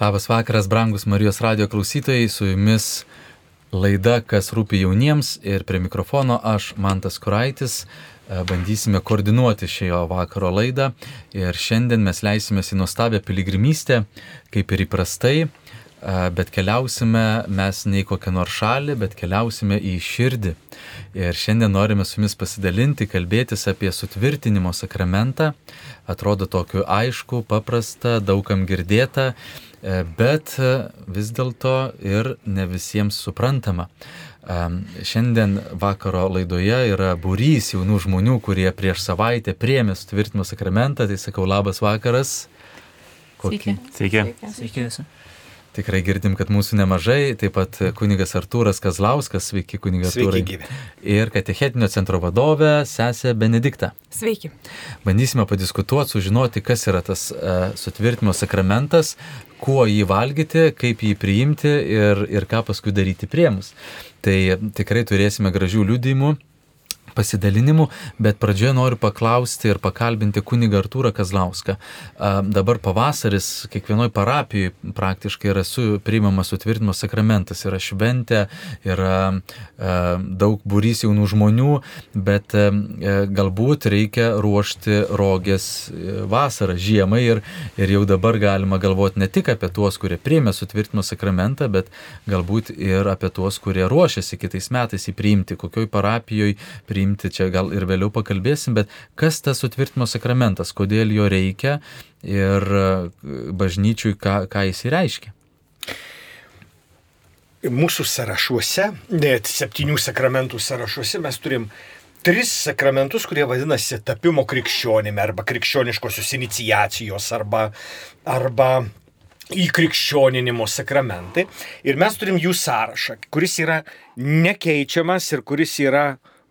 Labas vakaras, brangus Marijos radio klausytojai, su jumis laida, kas rūpi jauniems ir prie mikrofono aš, Mantas Kuraitis, e, bandysime koordinuoti šio vakaro laidą. Ir šiandien mes leisimės į nuostabią piligrimystę, kaip ir įprastai, bet keliausime mes ne į kokią nors šalį, bet keliausime į širdį. Ir šiandien norime su jumis pasidalinti, kalbėtis apie sutvirtinimo sakramentą. Atrodo tokiu aišku, paprasta, daugam girdėta E, bet e, vis dėlto ir ne visiems suprantama. Šiandien vakaro laidoje yra būrys jaunų žmonių, kurie prieš savaitę priemė sutvirtinimo sakramentą, tai sakau labas vakaras. Kokį? Sveiki. Sveiki. Sveiki. Sveiki. Tikrai girdim, kad mūsų nemažai, taip pat kunigas Artūras Kazlauskas, sveiki kunigas gyvi. Ir katechetinio centro vadovė, sesė Benedikta. Sveiki. Bandysime padiskutuoti, sužinoti, kas yra tas uh, sutvirtimo sakramentas, kuo jį valgyti, kaip jį priimti ir, ir ką paskui daryti priemus. Tai tikrai turėsime gražių liudymų pasidalinimų, bet pradžioje noriu paklausti ir pakalbinti kunigą Artūrą Kazlauską. Dabar pavasaris kiekvienoje parapijoje praktiškai yra su, priimamas sutvirtinimo sakramentas, yra šventė, yra daug būrys jaunų žmonių, bet galbūt reikia ruošti rogės e, vasarą, žiemą ir, ir jau dabar galima galvoti ne tik apie tuos, kurie priėmė sutvirtinimo sakramentą, bet galbūt ir apie tuos, kurie ruošiasi kitais metais jį priimti, kokioj parapijoje priimti priimti, čia gal ir vėliau pakalbėsim, bet kas tas sutvirtimo sakramentas, kodėl jo reikia ir e, bažnyčiui ką, ką jis įreiškia. Mūsų sąrašuose, net septynių sakramentų sąrašuose mes turim tris sakramentus, kurie vadinasi tapimo krikščionimi arba krikščioniškosios inicijacijos arba, arba įkrikščioninimo sakramentai. Ir mes turim jų sąrašą, kuris yra nekeičiamas ir kuris yra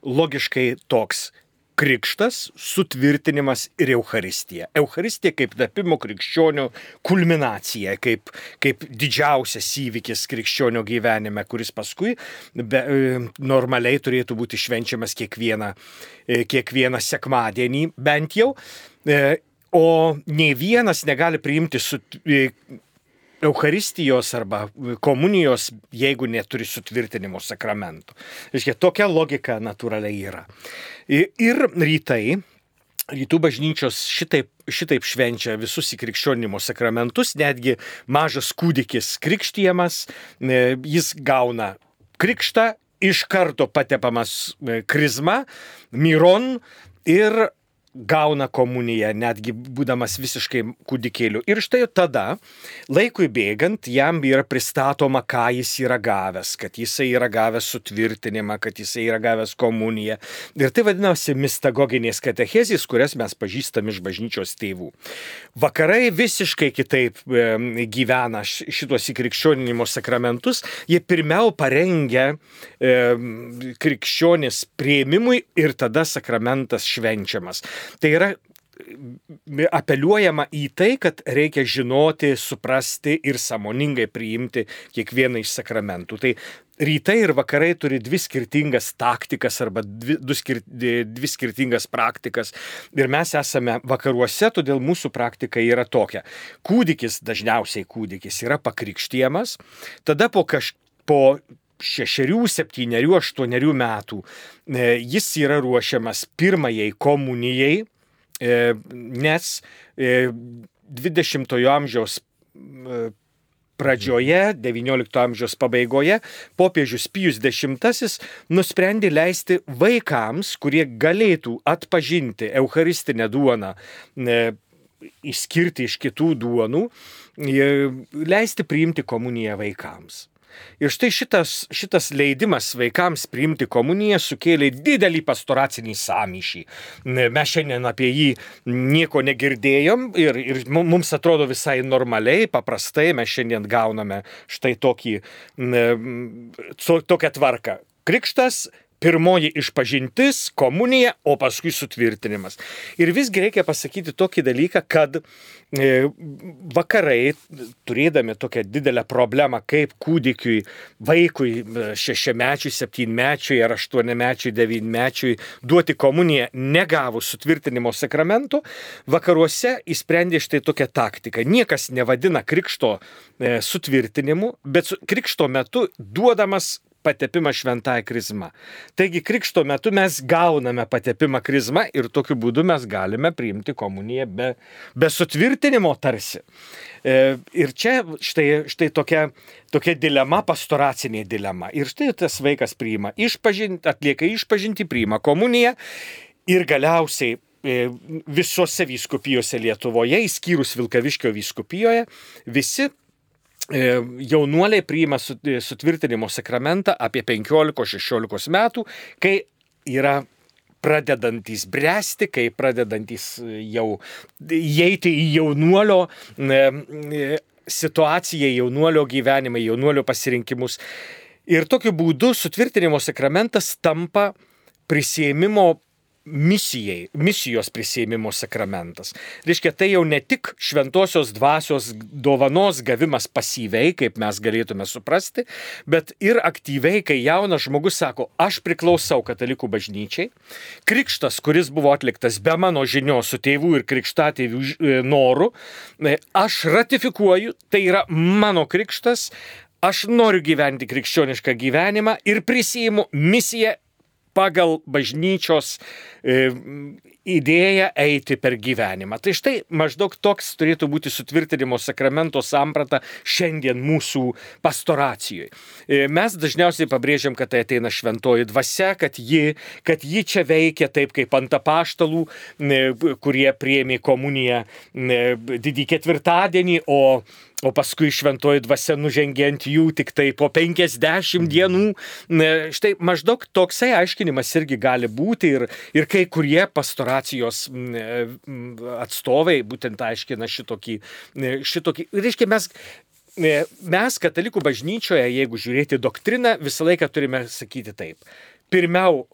logiškai toks krikštas, sutvirtinimas ir Euharistija. Euharistija kaip tapimo krikščionių kulminacija, kaip, kaip didžiausias įvykis krikščionių gyvenime, kuris paskui be, e, normaliai turėtų būti švenčiamas kiekvieną, e, kiekvieną sekmadienį bent jau. E, o nei vienas negali priimti Eucharistijos arba komunijos, jeigu neturi sutvirtinimo sakramento. Reiškia, tokia logika natūraliai yra. Ir rytai, rytų bažnyčios šitaip, šitaip švenčia visus įkrikščionimo sakramentus, netgi mažas kūdikis krikštijamas, e, jis gauna krikštą, iš karto patepamas e, krizma, miron ir gauna komuniją, netgi būdamas visiškai kūdikėliu. Ir štai tada, laikui bėgant, jam yra pristatoma, ką jis yra gavęs, kad jisai yra gavęs sutvirtinimą, kad jisai yra gavęs komuniją. Ir tai vadinasi mistagoginės katechezijas, kurias mes pažįstam iš bažnyčios tėvų. Vakarai visiškai kitaip gyvena šitos įkrikščioninimo sakramentus. Jie pirmiau parengia krikščionis prieimimui ir tada sakramentas švenčiamas. Tai yra apeliuojama į tai, kad reikia žinoti, suprasti ir samoningai priimti kiekvieną iš sakramentų. Tai rytai ir vakarai turi dvi skirtingas taktikas arba dvi, skir, dvi skirtingas praktikas. Ir mes esame vakaruose, todėl mūsų praktika yra tokia. Kūdikis, dažniausiai kūdikis, yra pakrikštiemas, tada po kažkiek po šešerių, septyniarių, aštuonerių metų e, jis yra ruošiamas pirmajai komunijai, e, nes 20-ojo e, amžiaus pradžioje, XIX amžiaus pabaigoje, popiežius Pijus X nusprendė leisti vaikams, kurie galėtų atpažinti Eucharistinę duoną, išskirti iš kitų duonų, leisti priimti komuniją vaikams. Ir štai šitas, šitas leidimas vaikams priimti komuniją sukėlė didelį pastoracinį samyšį. Mes šiandien apie jį nieko negirdėjom ir, ir mums atrodo visai normaliai, paprastai mes šiandien gauname štai tokį, tokią tvarką. Krikštas pirmoji išpažintis, komunija, o paskui sutvirtinimas. Ir visgi reikia pasakyti tokį dalyką, kad e, vakarai, turėdami tokią didelę problemą, kaip kūdikiui, vaikui, e, šešiamečiui, septynmečiui ar aštuoniamečiui, devynmečiui duoti komuniją negavus sutvirtinimo sakramento, vakaruose įsprendė štai tokią taktiką. Niekas nevadina krikšto e, sutvirtinimu, bet krikšto metu duodamas patepimą šventąją krizmą. Taigi krikšto metu mes gauname patepimą krizmą ir tokiu būdu mes galime priimti komuniją be, be sutvirtinimo tarsi. E, ir čia štai, štai tokia, tokia dilema, pastoracinė dilema. Ir štai tas vaikas priima išpažinti, atlieka išpažinti, priima komuniją ir galiausiai e, visose vyskupijose Lietuvoje, įskyrus Vilkaviškio vyskupijoje, visi jaunuoliai priima e, sutvirtinimo sakramentą apie 15-16 metų, kai yra pradedantys bręsti, kai pradedantys jau įeiti į jaunuolio e, situaciją, jaunuolio gyvenimą, jaunuolio pasirinkimus. Ir tokiu būdu sutvirtinimo sakramentas tampa prisėmimo misijai, misijos prisėmimo sakramentas. Reiškia, tai jau ne tik šventosios dvasios dovanos gavimas pasyviai, kaip mes galėtume suprasti, bet ir aktyviai, kai jaunas žmogus sako, aš priklausau katalikų bažnyčiai, krikštas, kuris buvo atliktas be mano žinios su tėvų ir krikštatėvių e, norų, e, aš ratifikuoju, tai yra mano krikštas, aš noriu gyventi krikščionišką gyvenimą ir prisijimu misiją pagal bažnyčios e, idėją eiti per gyvenimą. Tai štai maždaug toks turėtų būti sutvirtinimo sakramento samprata šiandien mūsų pastoracijoje. Mes dažniausiai pabrėžiam, kad tai ateina šventoji dvasia, kad ji, kad ji čia veikia taip kaip ant apaštalų, e, kurie priemi komuniją e, didį ketvirtadienį, o o paskui šventoji dvasia nužengė ant jų tik tai po 50 dienų. Štai maždaug toksai aiškinimas irgi gali būti ir, ir kai kurie pastoracijos atstovai būtent aiškina šitokį. šitokį. Reiškia, mes mes katalikų bažnyčioje, jeigu žiūrėti doktriną, visą laiką turime sakyti taip. Pirmiau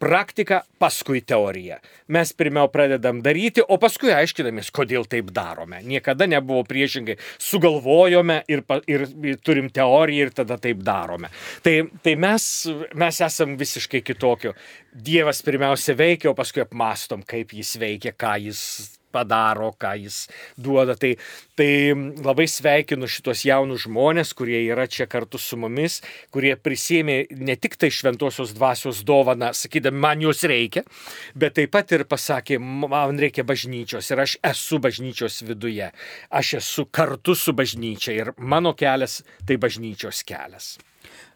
praktika, paskui teorija. Mes pirmiau pradedam daryti, o paskui aiškinamės, kodėl taip darome. Niekada nebuvo priešingai. Sugalvojome ir, ir, ir turim teoriją ir tada taip darome. Tai, tai mes, mes esam visiškai kitokio. Dievas pirmiausia veikia, o paskui apmastom, kaip jis veikia, ką jis padaro, ką jis duoda. Tai, tai labai sveikinu šitos jaunus žmonės, kurie yra čia kartu su mumis, kurie prisėmė ne tik tai šventosios dvasios dovaną, sakydami, man jos reikia, bet taip pat ir pasakė, man reikia bažnyčios ir aš esu bažnyčios viduje. Aš esu kartu su bažnyčia ir mano kelias tai bažnyčios kelias.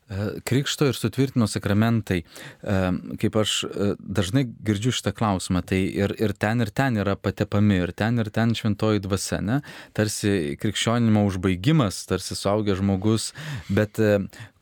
E, krikšto ir sutvirtino sakramentai, e, kaip aš e, dažnai girdžiu šitą klausimą, tai ir, ir ten ir ten yra patepami, ir ten ir ten šventoji dvasia, ne? Tarsi krikščionimo užbaigimas, tarsi suaugęs žmogus, bet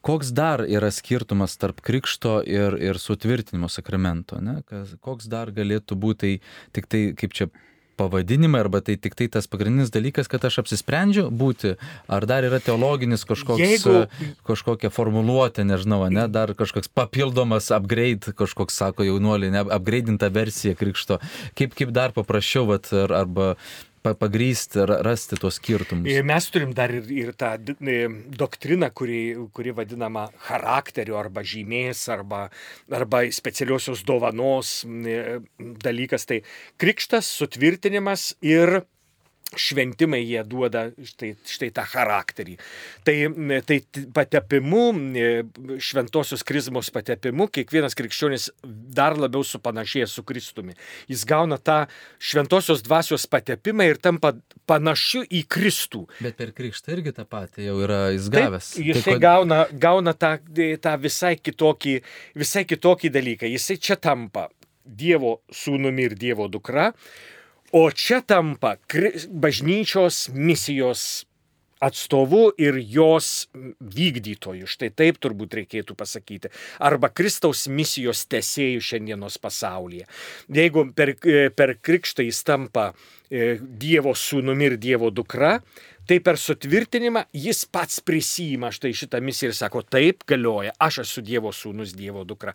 koks dar yra skirtumas tarp krikšto ir, ir sutvirtinimo sakramento, ne? Koks dar galėtų būti, tai tik tai kaip čia pavadinimai arba tai tik tai tas pagrindinis dalykas, kad aš apsisprendžiu būti, ar dar yra teologinis kažkoks, Jeigu... kažkokia formuluotė, nežinau, ne, dar kažkoks papildomas upgrade, kažkoks sako jaunuoliai, ne, upgrade'inta versija krikšto, kaip, kaip dar paprasčiau, vat, ar, arba pagrysti, rasti tuos skirtumus. Mes turim dar ir, ir tą doktriną, kuri, kuri vadinama charakteriu arba žymės arba, arba specialiosios dovanos dalykas. Tai krikštas, sutvirtinimas ir šventimai jie duoda štai, štai tą charakterį. Tai, tai patepimu, šventosios krizmos patepimu, kiekvienas krikščionis dar labiau supanašėja su Kristumi. Jis gauna tą šventosios dvasios patepimą ir tampa panašiu į Kristų. Bet per krikštą irgi tą patį jau yra jis gavęs. Taip, jisai tai kod... gauna, gauna tą, tą visai, kitokį, visai kitokį dalyką. Jisai čia tampa Dievo sūnumi ir Dievo dukra O čia tampa bažnyčios misijos atstovu ir jos vykdytoju. Štai taip turbūt reikėtų pasakyti. Arba Kristaus misijos tesėjų šiandienos pasaulyje. Jeigu per, per krikštą jis tampa Dievo sūnumi ir Dievo dukra, tai per sutvirtinimą jis pats prisima štai šitą misiją ir sako, taip galioja, aš esu Dievo sūnus, Dievo dukra.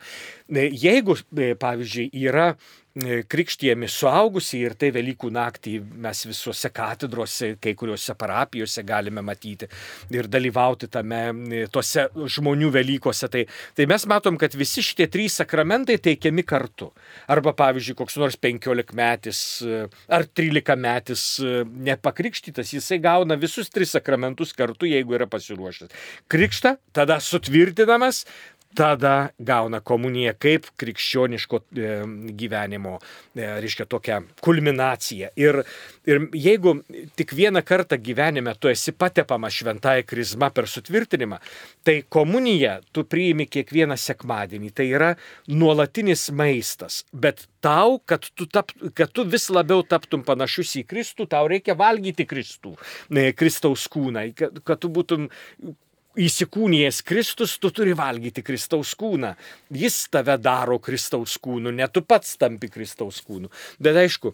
Jeigu, pavyzdžiui, yra E, krikštijami suaugusiai ir tai Velykų naktį mes visuose katedrose, kai kuriuose parapijose galime matyti ir dalyvauti tame, e, tuose žmonių Velykose. Tai, tai mes matom, kad visi šitie trys sakramentai teikiami kartu. Arba pavyzdžiui, koks nors 15 metis e, ar 13 metis nepakrikštytas, jisai gauna visus tris sakramentus kartu, jeigu yra pasiruošęs. Krikštą, tada sutvirtinamas, tada gauna komuniją kaip krikščioniško e, gyvenimo, e, reiškia, tokią kulminaciją. Ir, ir jeigu tik vieną kartą gyvenime tu esi patepamas šventąją krizmą per sutvirtinimą, tai komuniją tu priimi kiekvieną sekmadienį. Tai yra nuolatinis maistas. Bet tau, kad tu, tap, kad tu vis labiau taptum panašus į Kristų, tau reikia valgyti Kristų, Kristaus kūną, kad, kad tu būtum įsikūnijęs Kristus, tu turi valgyti Kristaus kūną. Jis tave daro Kristaus kūnu, ne tu pats tampi Kristaus kūnu. Bet aišku,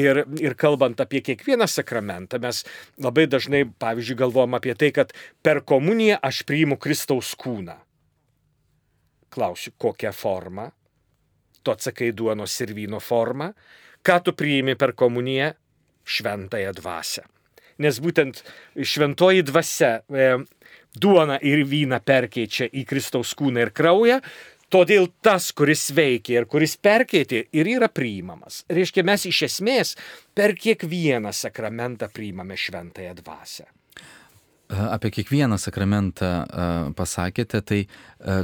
ir, ir kalbant apie kiekvieną sakramentą, mes labai dažnai, pavyzdžiui, galvom apie tai, kad per komuniją aš priimu Kristaus kūną. Klausiu, kokią formą? Tu atsakai duonos ir vyno formą. Ką tu priimi per komuniją? Šventąją dvasę. Nes būtent šventoji dvasia e, duoną ir vyną perkeičia į Kristaus kūną ir kraują, Todėl tas, kuris veikia ir kuris perkeitė ir yra priimamas. Reiškia, mes iš esmės per kiekvieną sakramentą priimame šventąją dvasę. Apie kiekvieną sakramentą pasakėte, tai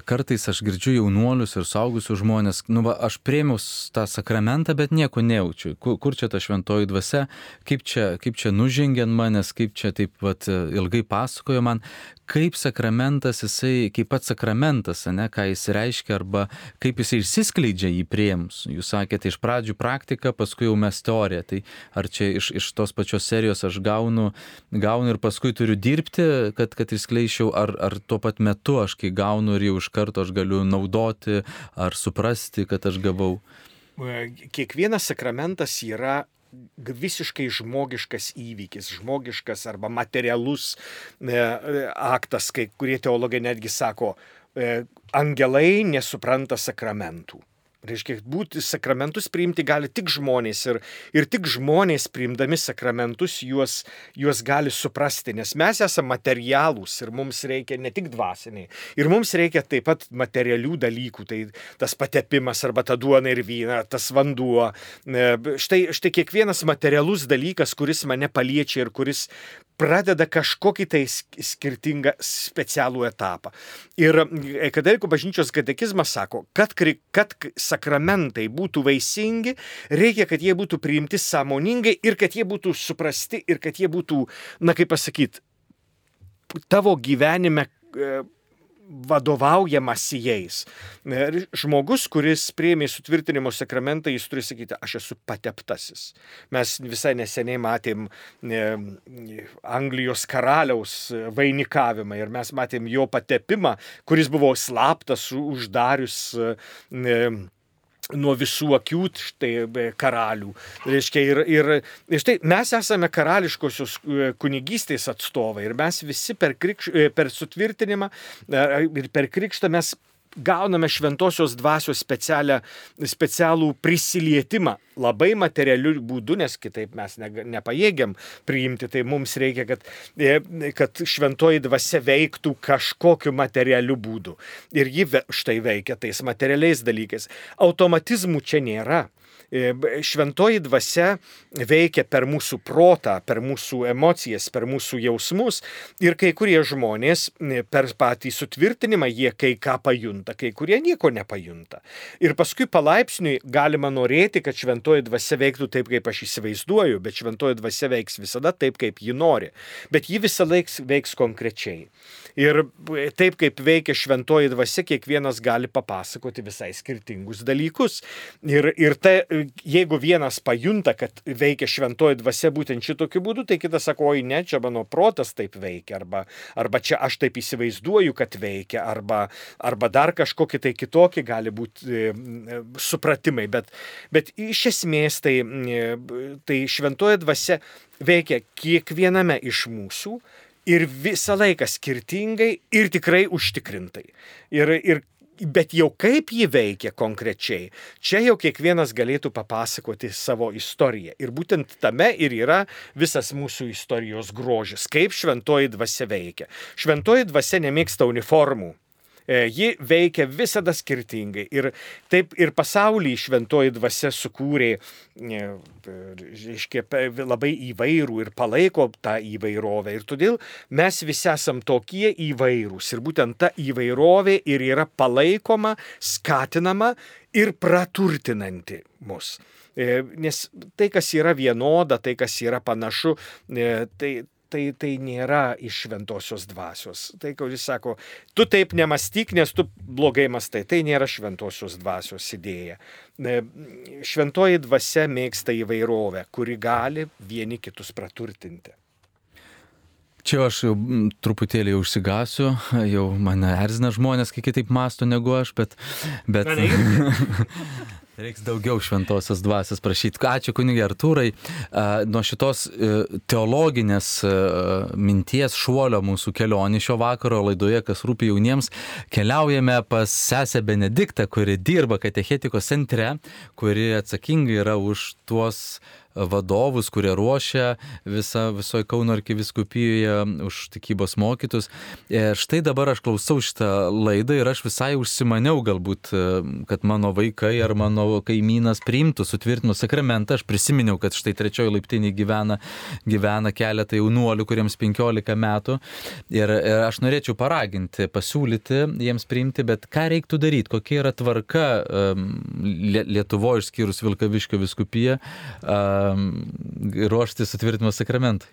kartais aš girdžiu jaunuolius ir saugusius žmonės, nu va, aš prieimiau tą sakramentą, bet nieko nejaučiu. Kur čia ta šventoji dvasia, kaip čia, kaip čia nužengė ant manęs, kaip čia taip pat ilgai pasakojo man kaip sakramentas, jisai, kaip pats sakramentas, ne, ką jis reiškia, arba kaip jisai išsiskleidžia jį prieimus. Jūs sakėte iš pradžių praktiką, paskui jau mes teoriją. Tai ar čia iš, iš tos pačios serijos aš gaunu, gaunu ir paskui turiu dirbti, kad, kad išskleičiau, ar, ar tuo pat metu aš kai gaunu ir jau iš karto aš galiu naudoti, ar suprasti, kad aš gavau. Kiekvienas sakramentas yra visiškai žmogiškas įvykis, žmogiškas arba materialus e, aktas, kai kurie teologai netgi sako, e, angelai nesupranta sakramentų. Reiškia, būti sakramentus priimti gali tik žmonės ir, ir tik žmonės priimdami sakramentus juos, juos gali suprasti, nes mes esame materialūs ir mums reikia ne tik dvasiniai, ir mums reikia taip pat materialių dalykų, tai tas patepimas arba ta duona ir vyna, tas vanduo. E, štai, štai kiekvienas materialus dalykas, kuris mane paliečia ir kuris pradeda kažkokį tai skirtingą specialų etapą. Ir e, katalikų bažnyčios katekizmas sako, kad, kad sakramentai būtų vaisingi, reikia, kad jie būtų priimti sąmoningai ir kad jie būtų suprasti ir kad jie būtų, na kaip pasakyti, tavo gyvenime e, vadovaujamasi jais. Žmogus, kuris prieimė sutvirtinimo sakramentą, jis turi sakyti, aš esu pateptasis. Mes visai neseniai matėm Anglijos karaliaus vainikavimą ir mes matėm jo patepimą, kuris buvo slaptas uždarius nuo visų akių štai karalių. Reiškia, ir, ir, ir štai mes esame karališkosios e, kunigystės atstovai ir mes visi per, krikš, e, per sutvirtinimą e, ir per krikštą mes gauname šventosios dvasios specialią, specialų prisilietimą labai materialiu būdu, nes kitaip mes ne, nepajėgiam priimti, tai mums reikia, kad, e, kad šventoji dvasia veiktų kažkokiu materialiu būdu. Ir ji štai veikia tais materialiais dalykais. Automatizmų čia nėra. E, šventoji dvasia veikia per mūsų protą, per mūsų emocijas, per mūsų jausmus ir kai kurie žmonės e, per patį sutvirtinimą jie kai ką pajunta, kai kurie nieko nepajunta. Ir paskui palaipsniui galima norėti, kad šventoji dvasia veiktų taip, kaip aš įsivaizduoju, bet šventoji dvasia veiks visada taip, kaip ji nori. Bet ji visą laiką veiks konkrečiai. Ir taip kaip veikia šventoji dvasia, kiekvienas gali papasakoti visai skirtingus dalykus. Ir, ir ta jeigu vienas pajunta, kad veikia šventoji dvasia būtent šitokiu būdu, tai kitas sako, oi ne, čia mano protas taip veikia, arba, arba čia aš taip įsivaizduoju, kad veikia, arba, arba dar kažkokie tai kitokie gali būti e, supratimai. Bet, bet iš esmės tai, tai šventoji dvasia veikia kiekviename iš mūsų ir visą laiką skirtingai ir tikrai užtikrintai. Ir, ir Bet jau kaip ji veikia konkrečiai, čia jau kiekvienas galėtų papasakoti savo istoriją. Ir būtent tame ir yra visas mūsų istorijos grožis, kaip šventoji dvasia veikia. Šventoji dvasia nemėgsta uniformų. E, ji veikia visada skirtingai. Ir taip ir pasaulį šventoji dvasia sukūrė, reiškia, labai įvairų ir palaiko tą įvairovę. Ir todėl mes visi esam tokie įvairūs. Ir būtent ta įvairovė ir yra palaikoma, skatinama ir praturtinanti mus. E, nes tai, kas yra vienoda, tai, kas yra panašu, e, tai, tai, tai nėra iš šventosios dvasios. Tai, kai jis sako, tu taip nemastyk, nes tu blogai mastai, tai nėra šventosios dvasios idėja. E, šventoji dvasia mėgsta įvairovę, kuri gali vieni kitus praturtinti. Čia aš jau truputėlį užsigasiu, jau mane erzina žmonės, kai kitaip masto negu aš, bet... bet... Reiks daugiau šventosios dvasios prašyti. Ačiū kunigė Artūrai. Nuo šitos e, teologinės e, minties šuolio mūsų kelionį šio vakaro laidoje, kas rūpi jauniems, keliaujame pas sesę Benediktą, kuri dirba katechetikos centre, kuri atsakinga yra už tuos vadovus, kurie ruošia visą, visoje Kauno arkiviskupijoje už tikybos mokytus. E, štai dabar aš klausau šitą laidą ir aš visai užsimaniau galbūt, e, kad mano vaikai ar mano kaimynas priimtų, sutvirtinų sakramentą. Aš prisiminiau, kad štai trečioji laiptinė gyvena, gyvena keletą jaunuolių, kuriems 15 metų. Ir, ir aš norėčiau paraginti, pasiūlyti jiems priimti, bet ką reiktų daryti, kokia yra tvarka Lietuvoje išskyrus Vilkaviškio viskupiją. Uh, ruoštis sutvirtinimo sakramentui?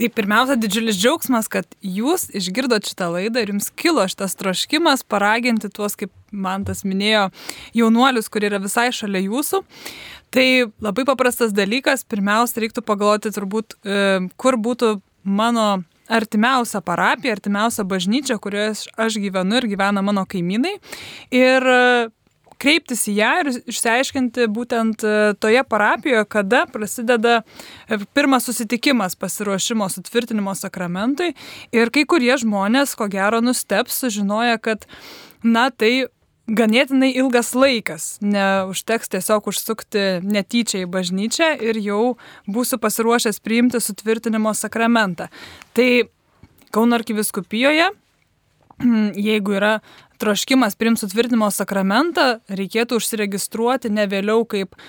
Tai pirmiausia, didžiulis džiaugsmas, kad jūs išgirdot šitą laidą ir jums kilo šitas troškimas paraginti tuos, kaip man tas minėjo, jaunuolius, kurie yra visai šalia jūsų. Tai labai paprastas dalykas, pirmiausia, reiktų pagalvoti turbūt, e, kur būtų mano artimiausia parapija, artimiausia bažnyčia, kurioje aš gyvenu ir gyvena mano kaimynai. Ir kreiptis į ją ir išsiaiškinti būtent e, toje parapijoje, kada prasideda e, pirmas susitikimas pasiruošimo sutvirtinimo sakramentui. Ir kai kurie žmonės, ko gero, nusteps, sužinoja, kad, na, tai ganėtinai ilgas laikas. Neužteks tiesiog užsukti netyčia į bažnyčią ir jau būsiu pasiruošęs priimti sutvirtinimo sakramentą. Tai Kauno arkiviskupijoje, jeigu yra troškimas priimti sutvirtinimo sakramentą, reikėtų užsiregistruoti ne vėliau kaip e,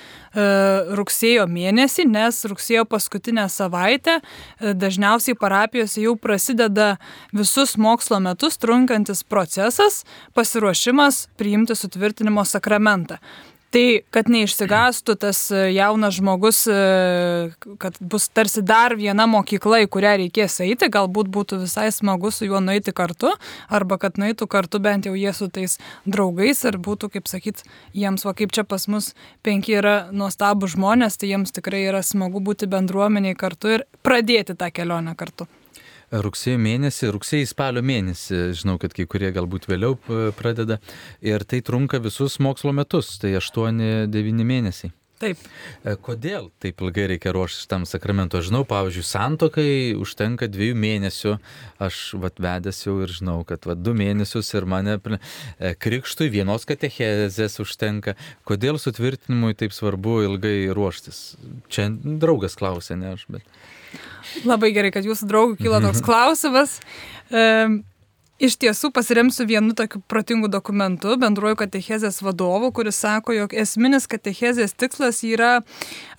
rugsėjo mėnesį, nes rugsėjo paskutinę savaitę e, dažniausiai parapijose jau prasideda visus mokslo metus trunkantis procesas, pasiruošimas priimti sutvirtinimo sakramentą. Tai, kad neišsigastų tas e, jaunas žmogus, e, kad bus tarsi dar viena mokykla, į kurią reikės eiti, galbūt būtų visai smagu su juo nueiti kartu, arba kad nueitų kartu bent jau jie su tais draugais ir būtų, kaip sakyt, jiems, va kaip čia pas mus penki yra nuostabų žmonės, tai jiems tikrai yra smagu būti bendruomeniai kartu ir pradėti tą kelionę kartu rugsėjo mėnesį, rugsėjai spalio mėnesį, žinau, kad kai kurie galbūt vėliau pradeda, ir tai trunka visus mokslo metus, tai 8-9 mėnesiai. Taip. E, kodėl taip ilgai reikia ruoštis tam sakramentu? Aš žinau, pavyzdžiui, santokai užtenka dviejų mėnesių, aš vat vedęs jau ir žinau, kad vat du mėnesius ir mane e, krikštui vienos katechezės užtenka. Kodėl sutvirtinimui taip svarbu ilgai ruoštis? Čia draugas klausė, ne aš, bet. Labai gerai, kad jūsų draugų kilo toks mhm. klausimas. E, iš tiesų pasiremsiu vienu tokiu protingu dokumentu, bendruoju katechezės vadovu, kuris sako, jog esminis katechezės tikslas yra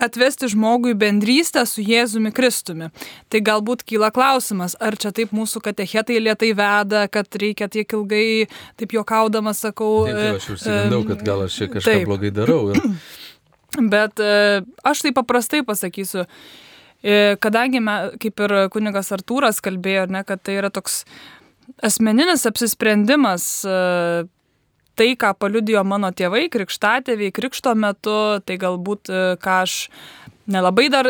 atvesti žmogų į bendrystę su Jėzumi Kristumi. Tai galbūt kyla klausimas, ar čia taip mūsų katechetai lietai veda, kad reikia tiek ilgai, taip juokaudamas sakau. Taip, taip, aš užsigandau, kad gal aš čia kažką taip. blogai darau. Ir... Bet e, aš tai paprastai pasakysiu. E, kadangi, me, kaip ir kunigas Artūras kalbėjo, ne, kad tai yra toks asmeninis apsisprendimas e, tai, ką paliudijo mano tėvai, krikštatėviai, krikšto metu, tai galbūt e, ką aš nelabai dar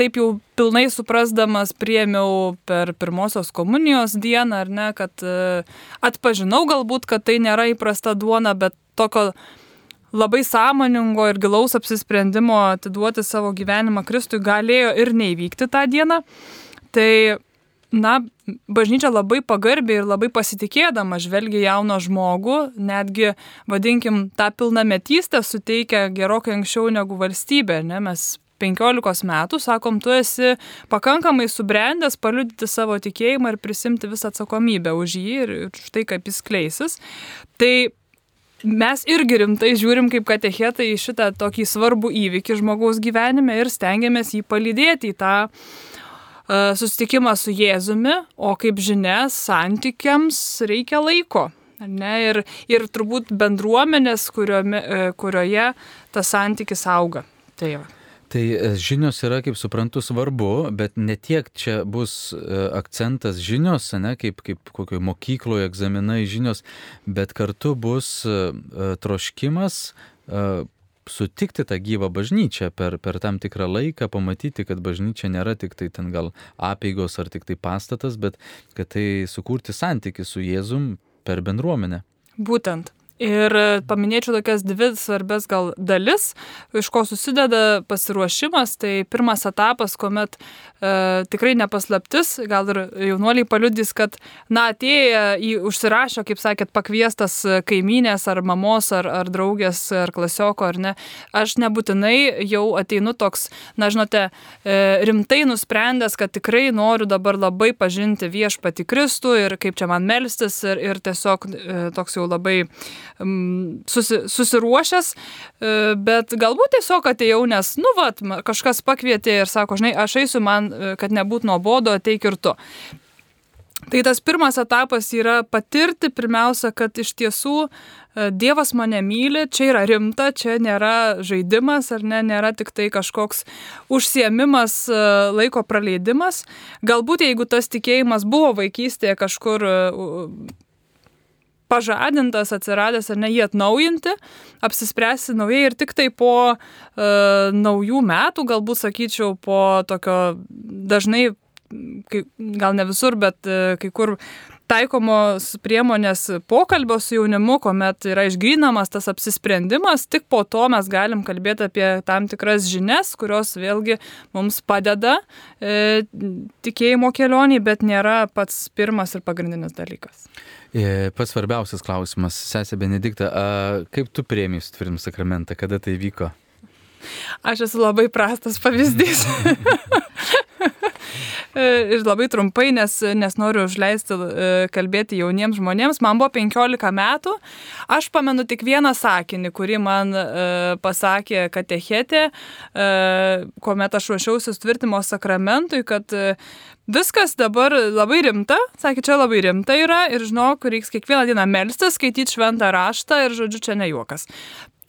taip jau pilnai suprasdamas priemiau per pirmosios komunijos dieną, ar ne, kad e, atpažinau galbūt, kad tai nėra įprasta duona, bet tokio labai sąmoningo ir gilaus apsisprendimo atiduoti savo gyvenimą Kristui galėjo ir neįvykti tą dieną. Tai na, bažnyčia labai pagarbiai ir labai pasitikėdama žvelgia jauno žmogų, netgi, vadinkim, tą pilnametystę suteikia gerokai anksčiau negu valstybė. Ne? Mes 15 metų, sakom, tu esi pakankamai subrendęs paliudyti savo tikėjimą ir prisimti visą atsakomybę už jį ir už tai, kaip jis kleisis. Tai mes irgi rimtai žiūrim kaip katechetai į šitą tokį svarbų įvykį žmogaus gyvenime ir stengiamės jį palydėti į tą uh, susitikimą su Jėzumi, o kaip žinia, santykiams reikia laiko. Ne, ir, ir turbūt bendruomenės, kuriome, kurioje tas santykis auga. Tai va. Tai e, žinios yra, kaip suprantu, svarbu, bet ne tiek čia bus e, akcentas žinios, ne, kaip, kaip kokioje mokykloje egzaminai žinios, bet kartu bus e, troškimas sutikti tą gyvą bažnyčią per, per tam tikrą laiką, pamatyti, kad bažnyčia nėra tik tai ten gal apėgos ar tik tai pastatas, bet kad tai sukurti santyki su Jėzum per bendruomenę. Būtent. Ir paminėčiau tokias dvi svarbės gal dalis, iš ko susideda pasiruošimas. Tai pirmas etapas, kuomet e, tikrai nepaslaptis, gal ir jaunuoliai paliudys, kad, na, atėję į užsirašę, kaip sakėt, pakviestas kaimynės ar mamos ar, ar draugės ar klasioko ar ne, aš nebūtinai jau ateinu toks, na, žinote, e, rimtai nusprendęs, kad tikrai noriu dabar labai pažinti viešpati Kristų ir kaip čia man melstis ir, ir tiesiog e, toks jau labai susi, susiruošęs, e, bet galbūt tiesiog atėjau, nes, nu, vat, kažkas pakvietė ir sako, žinai, aš eisiu man, e, kad nebūtų nuobodo, ateik ir tu. Tai tas pirmas etapas yra patirti pirmiausia, kad iš tiesų e, Dievas mane myli, čia yra rimta, čia nėra žaidimas ar ne, nėra tik tai kažkoks užsiemimas, laiko praleidimas. Galbūt jeigu tas tikėjimas buvo vaikystėje kažkur pažadintas, atsiradęs ar ne jį atnaujinti, apsispręsti naujai ir tik tai po e, naujų metų, galbūt sakyčiau, po tokio dažnai, kai, gal ne visur, bet e, kai kur taikomos priemonės pokalbio su jaunimu, kuomet yra išgrinamas tas apsisprendimas, tik po to mes galim kalbėti apie tam tikras žinias, kurios vėlgi mums padeda e, tikėjimo kelionį, bet nėra pats pirmas ir pagrindinis dalykas. E, pats svarbiausias klausimas, sesė Benedikta, kaip tu prieimėjai sutvirtinimo sakramentą, kada tai vyko? Aš esu labai prastas pavyzdys. E, ir labai trumpai, nes, nes noriu užleisti e, kalbėti jauniems žmonėms. Man buvo 15 metų. Aš pamenu tik vieną sakinį, kurį man pasakė katechetė, kuomet aš ruošiausi sutvirtimo sakramentui, kad viskas dabar labai rimta, sakė, čia labai rimta yra ir žinok, reiks kiekvieną dieną melstis, skaityti šventą raštą ir žodžiu, čia ne juokas.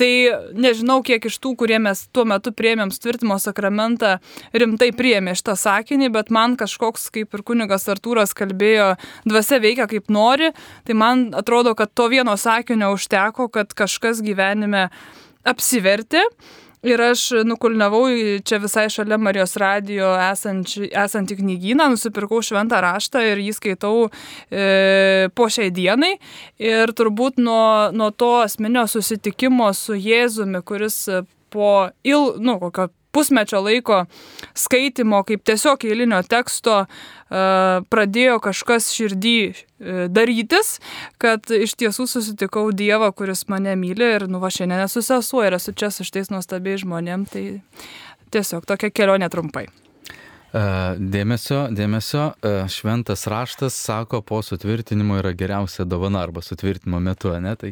Tai nežinau, kiek iš tų, kurie mes tuo metu priemėm tvirtimo sakramentą, rimtai priemė šitą sakinį, bet man kažkoks, kaip ir kunigas Artūras kalbėjo, dvasia veikia kaip nori, tai man atrodo, kad to vieno sakinio užteko, kad kažkas gyvenime apsivertė Ir aš nukulnavau čia visai šalia Marijos radijo esantį, esantį knygyną, nusipirkau šventą raštą ir jį skaitau e, po šiai dienai. Ir turbūt nuo, nuo to asmenio susitikimo su Jėzumi, kuris po il, nu, kokio pusmečio laiko skaitimo, kaip tiesiog eilinio teksto, e, pradėjo kažkas širdį e, darytis, kad iš tiesų susitikau Dievą, kuris mane myli ir nu va šiandien esu sesuo ir esu čia su šitais nuostabiais žmonėm, tai tiesiog tokia kelionė trumpai. Dėmesio, dėmesio, šventas raštas sako, po sutvirtinimo yra geriausia dovana arba sutvirtinimo metu, ne? Tai,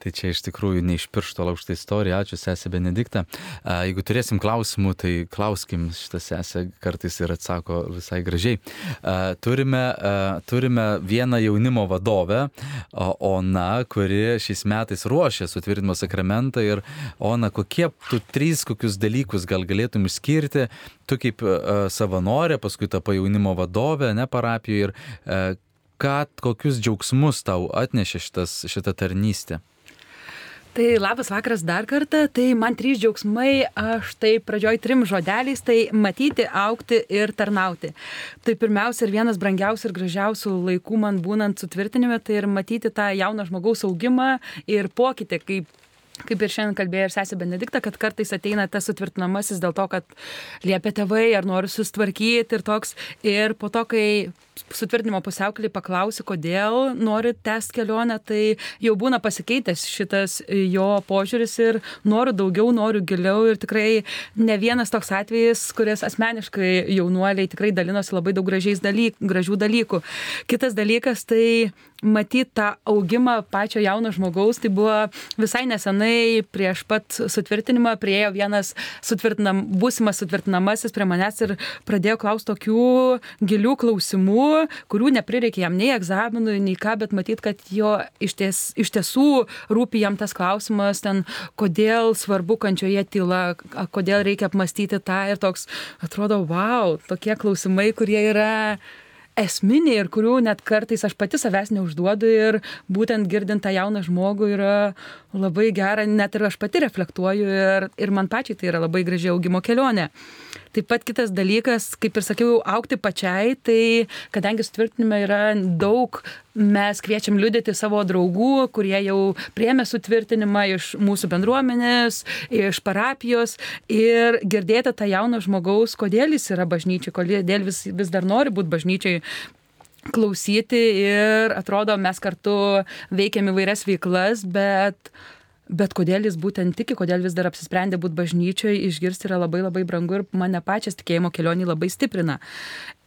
tai čia iš tikrųjų ne iš piršto laužta istorija, ačiū sesė Benedikta. Jeigu turėsim klausimų, tai klauskim šitą sesę, kartais ir atsako visai gražiai. Turime, turime vieną jaunimo vadovę, Ona, kuri šiais metais ruošia sutvirtinimo sakramentą ir Ona, kokie tu trys kokius dalykus gal galėtum išskirti, tu kaip savo savanorė, paskui tapai jaunimo vadovė, ne parapijoje ir e, ką, kokius džiaugsmus tau atnešė šitas, šitą tarnystę? Tai labas vakaras dar kartą. Tai man trys džiaugsmai, aš tai pradžioj trim žodeliais, tai matyti, aukti ir tarnauti. Tai pirmiausia ir vienas brangiausių ir gražiausių laikų man būnant sutvirtinime, tai ir matyti tą jauną žmogaus augimą ir pokytį, kaip kaip ir šiandien kalbėjo ir sesė Benedikta, kad kartais ateina tas sutvirtinamasis dėl to, kad liepia tėvai ar nori sustvarkyti ir toks. Ir po to, kai sutvirtinimo pusiaukelį paklausi, kodėl nori tęsti kelionę, tai jau būna pasikeitęs šitas jo požiūris ir noriu daugiau, noriu giliau ir tikrai ne vienas toks atvejis, kuris asmeniškai jaunuoliai tikrai dalinosi labai daug dalyk, gražių dalykų. Kitas dalykas tai matyti tą augimą pačio jauno žmogaus, tai buvo visai nesenai prieš pat sutvirtinimą priejo vienas sutvirtinam, būsimas sutvirtinamasis prie manęs ir pradėjo klausti tokių gilių klausimų, kurių neprireikė jam nei egzaminų, nei ką, bet matyt, kad jo iš, ties, iš tiesų rūpi jam tas klausimas, ten, kodėl svarbu kančioje tyla, kodėl reikia apmastyti tą ir toks, atrodo, wow, tokie klausimai, kurie yra esminiai ir kurių net kartais aš pati savęs neužduodu ir būtent girdint tą jauną žmogų yra labai gera, net ir aš pati reflektuoju ir, ir man pačiai tai yra labai graži augimo kelionė. Taip pat kitas dalykas, kaip ir sakiau, aukti pačiai, tai kadangi sutvirtinime yra daug, mes kviečiam liudyti savo draugų, kurie jau priemė sutvirtinimą iš mūsų bendruomenės, iš parapijos ir girdėti tą jauną žmogaus, kodėl jis yra bažnyčiai, kodėl vis, vis dar nori būti bažnyčiai klausyti ir atrodo, mes kartu veikiam įvairias veiklas, bet bet kodėl jis būtent tiki, kodėl vis dar apsisprendė būti bažnyčioje, išgirsti yra labai labai brangu ir mane pačias tikėjimo kelionį labai stiprina.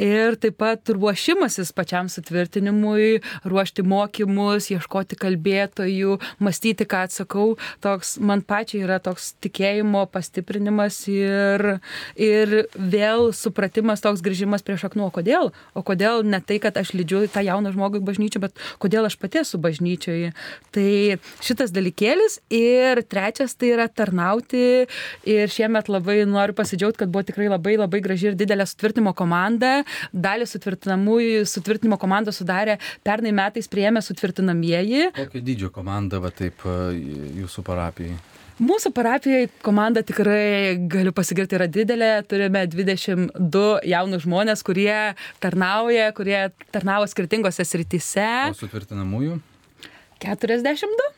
Ir taip pat ruošimasis pačiam sutvirtinimui, ruošti mokymus, ieškoti kalbėtojų, mąstyti, ką atsakau, toks man pačiai yra toks tikėjimo pastiprinimas ir, ir vėl supratimas, toks grįžimas prie šaknų, o kodėl? O kodėl ne tai, kad aš lydžiu tą jauną žmogų į bažnyčią, bet kodėl aš pati esu bažnyčioje. Tai šitas dalykėlis Ir trečias tai yra tarnauti. Ir šiemet labai noriu pasidžiaugti, kad buvo tikrai labai labai graži ir didelė sutvirtinimo komanda. Dalį sutvirtinimo komandą sudarė pernai metais prieėmė sutvirtinamieji. Kokio dydžio komanda, va taip, jūsų parapijai? Mūsų parapijoje komanda tikrai, galiu pasigirti, yra didelė. Turime 22 jaunus žmonės, kurie tarnauja, kurie tarnavo skirtingose srityse. O sutvirtinamųjų? 42.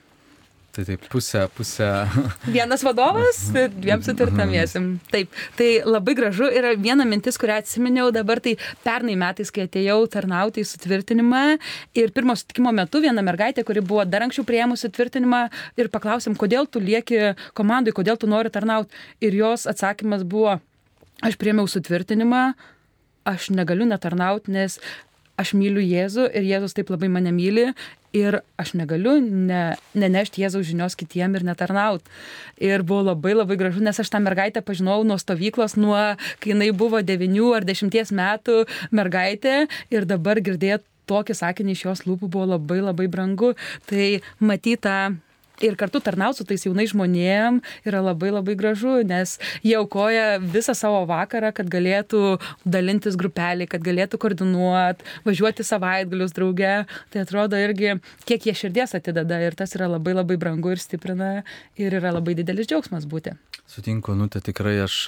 Tai taip, pusė, pusė. Vienas vadovas, dviem sutvirtamiesim. Taip, tai labai gražu. Ir viena mintis, kurią atsiminiau dabar, tai pernai metais, kai atėjau tarnauti į sutvirtinimą ir pirmo sutikimo metu viena mergaitė, kuri buvo dar anksčiau prieimusi sutvirtinimą ir paklausėm, kodėl tu lieki komandai, kodėl tu nori tarnauti. Ir jos atsakymas buvo, aš priemiau sutvirtinimą, aš negaliu netarnauti, nes aš myliu Jėzų ir Jėzus taip labai mane myli ir aš negaliu ne, nenešti Jėzaus žinios kitiem ir netarnaut. Ir buvo labai labai gražu, nes aš tą mergaitę pažinau nuo stovyklos, nuo kai jinai buvo 9 ar 10 metų mergaitė ir dabar girdėti tokį sakinį iš jos lūpų buvo labai labai brangu. Tai matyta ir kartu tarnauti su tais jaunais žmonėm yra labai labai gražu, nes jie aukoja visą savo vakarą, kad galėtų dalintis grupelį, kad galėtų koordinuoti, važiuoti savaitgalius drauge. Tai atrodo irgi, kiek jie širdies atideda ir tas yra labai labai brangu ir stiprina ir yra labai didelis džiaugsmas būti. Sutinku, nu tai tikrai aš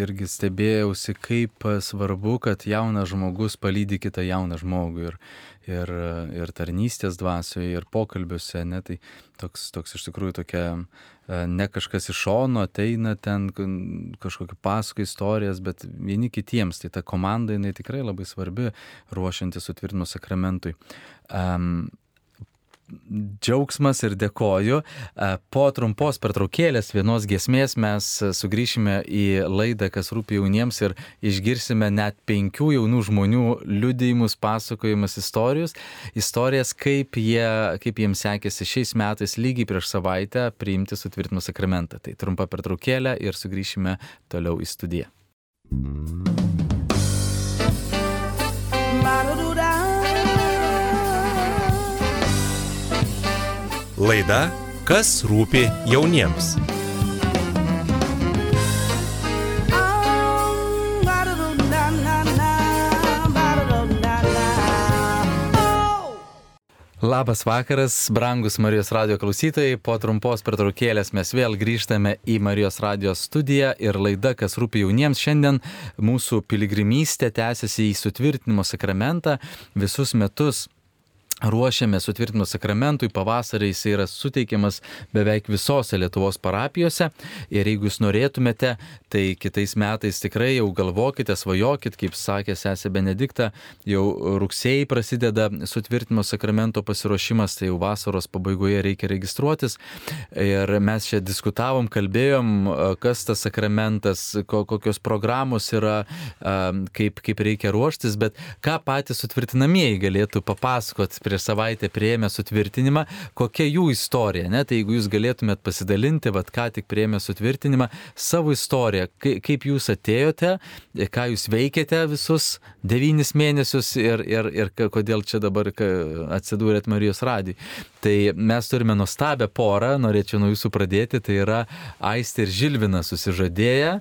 irgi stebėjausi, kaip svarbu, kad jaunas žmogus palydi kitą jauną žmogų. Ir ir, ir tarnystės dvasioje, ir pokalbiuose, ne, tai toks, toks iš tikrųjų tokia, e, ne kažkas iš šono ateina ten kažkokį pasako istorijas, bet vieni kitiems, tai ta komanda jinai tikrai labai svarbi ruošiantis sutvirtinimo sakramentui. Um, džiaugsmas ir dėkoju. E, po trumpos pertraukėlės vienos giesmės mes sugrįšime į laidą, kas rūpi jauniems ir išgirsime net penkių jaunų žmonių liudijimus, pasakojimus, istorijus, istorijas, kaip, jie, kaip jiems sekėsi šiais metais lygiai prieš savaitę priimti sutvirtinimo sakramentą. Tai trumpa pertraukėlė ir sugrįšime toliau į studiją. Laida Kas rūpi jauniems. Labas vakaras, brangus Marijos radio klausytojai. Po trumpos pertraukėlės mes vėl grįžtame į Marijos radio studiją ir laida, kas rūpi jauniems. Šiandien mūsų piligrimystė tęsiasi į sutvirtinimo sakramentą. Visus metus ruošiame sutvirtinimo sakramentui, pavasarį jis yra suteikiamas beveik visose Lietuvos parapijose. Ir jeigu jūs norėtumėte, tai kitais metais tikrai jau galvokite, svajokit, kaip sakė sesė Benedikta, jau rugsėjai prasideda sutvirtinimo sakramento pasiruošimas, tai jau vasaros pabaigoje reikia registruotis. Ir mes čia diskutavom, kalbėjom, kas tas sakramentas, kokios programos yra, kaip, kaip reikia ruoštis, bet ką patys sutvirtinamieji galėtų papasakoti prieš savaitę prieėmė sutvirtinimą, kokia jų istorija, ne? Tai jeigu jūs galėtumėt pasidalinti, vad ką tik prieėmė sutvirtinimą, savo istoriją, kaip jūs atėjote, ką jūs veikėte visus devynis mėnesius ir, ir, ir kodėl čia dabar atsidūrėt Marijos radijui. Tai mes turime nuostabią porą, norėčiau nuo jūsų pradėti, tai yra Aistė ir Žilvinas susižadėję,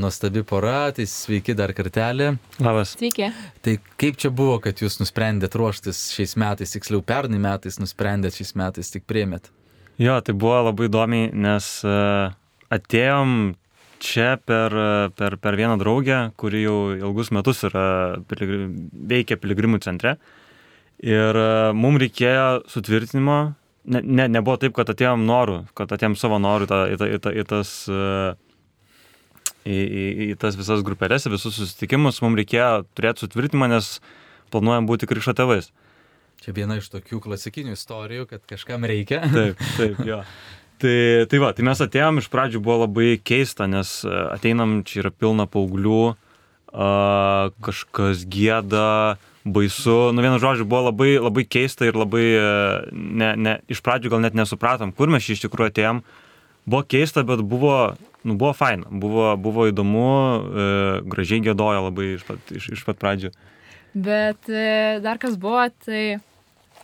nuostabi pora, tai sveiki dar kartelį. Labas. Sveiki. Tai kaip čia buvo, kad jūs nusprendėt ruoštis šiais metais, tiksliau pernai metais nusprendėt šiais metais tik priemėt? Jo, tai buvo labai įdomi, nes uh, atėjom čia per, per, per vieną draugę, kuri jau ilgus metus yra, piligrim, veikia piligrimų centre. Ir uh, mums reikėjo sutvirtinimo, ne, ne, nebuvo taip, kad atėjom norų, kad atėjom savo norų į, į, į, į tas... Uh, į, į, į tas visas grupelės, visus susitikimus, mums reikėjo turėti sutvirtinimą, nes planuojam būti krikšto tėvais. Uh, Čia viena iš tokių klasikinių istorijų, kad kažkam reikia. Taip, taip, jo. Tai, tai va, tai mes atėjom, iš pradžių buvo labai keista, nes e, ateinam, čia yra pilna paauglių, a, kažkas gėda, baisu, nu vienu žodžiu, buvo labai, labai keista ir labai, e, ne, ne, iš pradžių gal net nesupratom, kur mes iš tikrųjų atėjom. Buvo keista, bet buvo, nu, buvo faina, buvo, buvo įdomu, e, gražiai gėdojo labai iš pat, iš, iš pat pradžių. Bet e, dar kas buvo, tai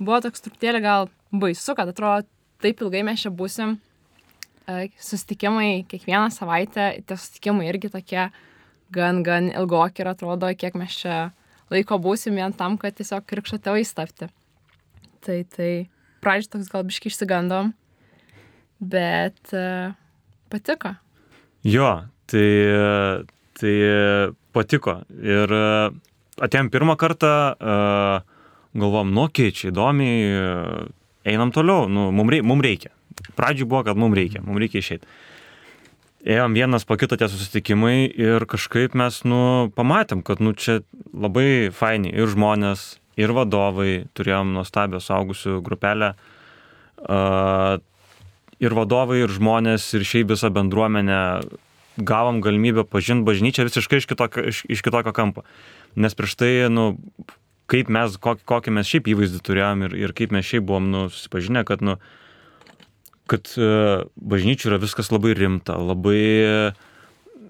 buvo toks truputėlį gal baisu, kad atrodo, taip ilgai mes čia būsim. E, susitikimai kiekvieną savaitę, tie susitikimai irgi tokie gan, gan ilgoki ir atrodo, kiek mes čia laiko būsim vien tam, kad tiesiog krikšto tėvais tapti. Tai, tai pradžiai toks gal biškai išsigandom, bet uh, patiko. Jo, tai, tai patiko. Ir uh, atėjom pirmą kartą, uh, galvom, nu, keičiai, įdomiai, uh, einam toliau, nu, mums reikia, mum reikia. Pradžiui buvo, kad mums reikia, mums reikia išeiti. Ėjom vienas po kito tie susitikimai ir kažkaip mes, nu, pamatėm, kad, nu, čia labai faini ir žmonės, ir vadovai, turėjom nuostabią saugusių grupelę. Uh, ir vadovai, ir žmonės, ir šiaip visą bendruomenę gavom galimybę pažinti bažnyčią visiškai iš kitokio, iš, iš kitokio kampo. Nes prieš tai, nu, kaip mes, kokį, kokį mes šiaip įvaizdį turėjom ir, ir kaip mes šiaip buvom, nu, susipažinę, kad, nu, kad uh, bažnyčių yra viskas labai rimta, labai,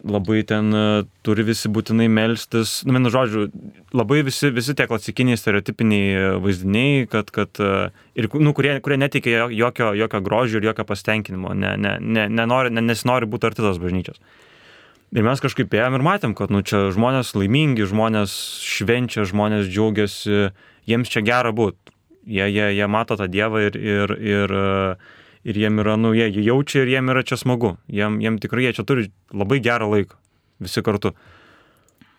labai ten uh, turi visi būtinai melstis, nu, vienu žodžiu, labai visi, visi tie klasikiniai stereotipiniai vaizdiniai, kad, kad uh, ir, nu, kurie, kurie neteikia jokio, jokio grožio ir jokio pasitenkinimo, ne, ne, ne, nenori, ne, nesinori būti arti tos bažnyčios. Ir mes kažkaip ėjom ir matėm, kad nu, čia žmonės laimingi, žmonės švenčia, žmonės džiaugiasi, jiems čia gera būti. Jie, jie, jie mato tą Dievą ir, ir, ir, ir jiem yra, nu, jie, jaučia ir jiem yra čia smagu. Jiem, jiem tikrai jie čia turi labai gerą laiką. Visi kartu.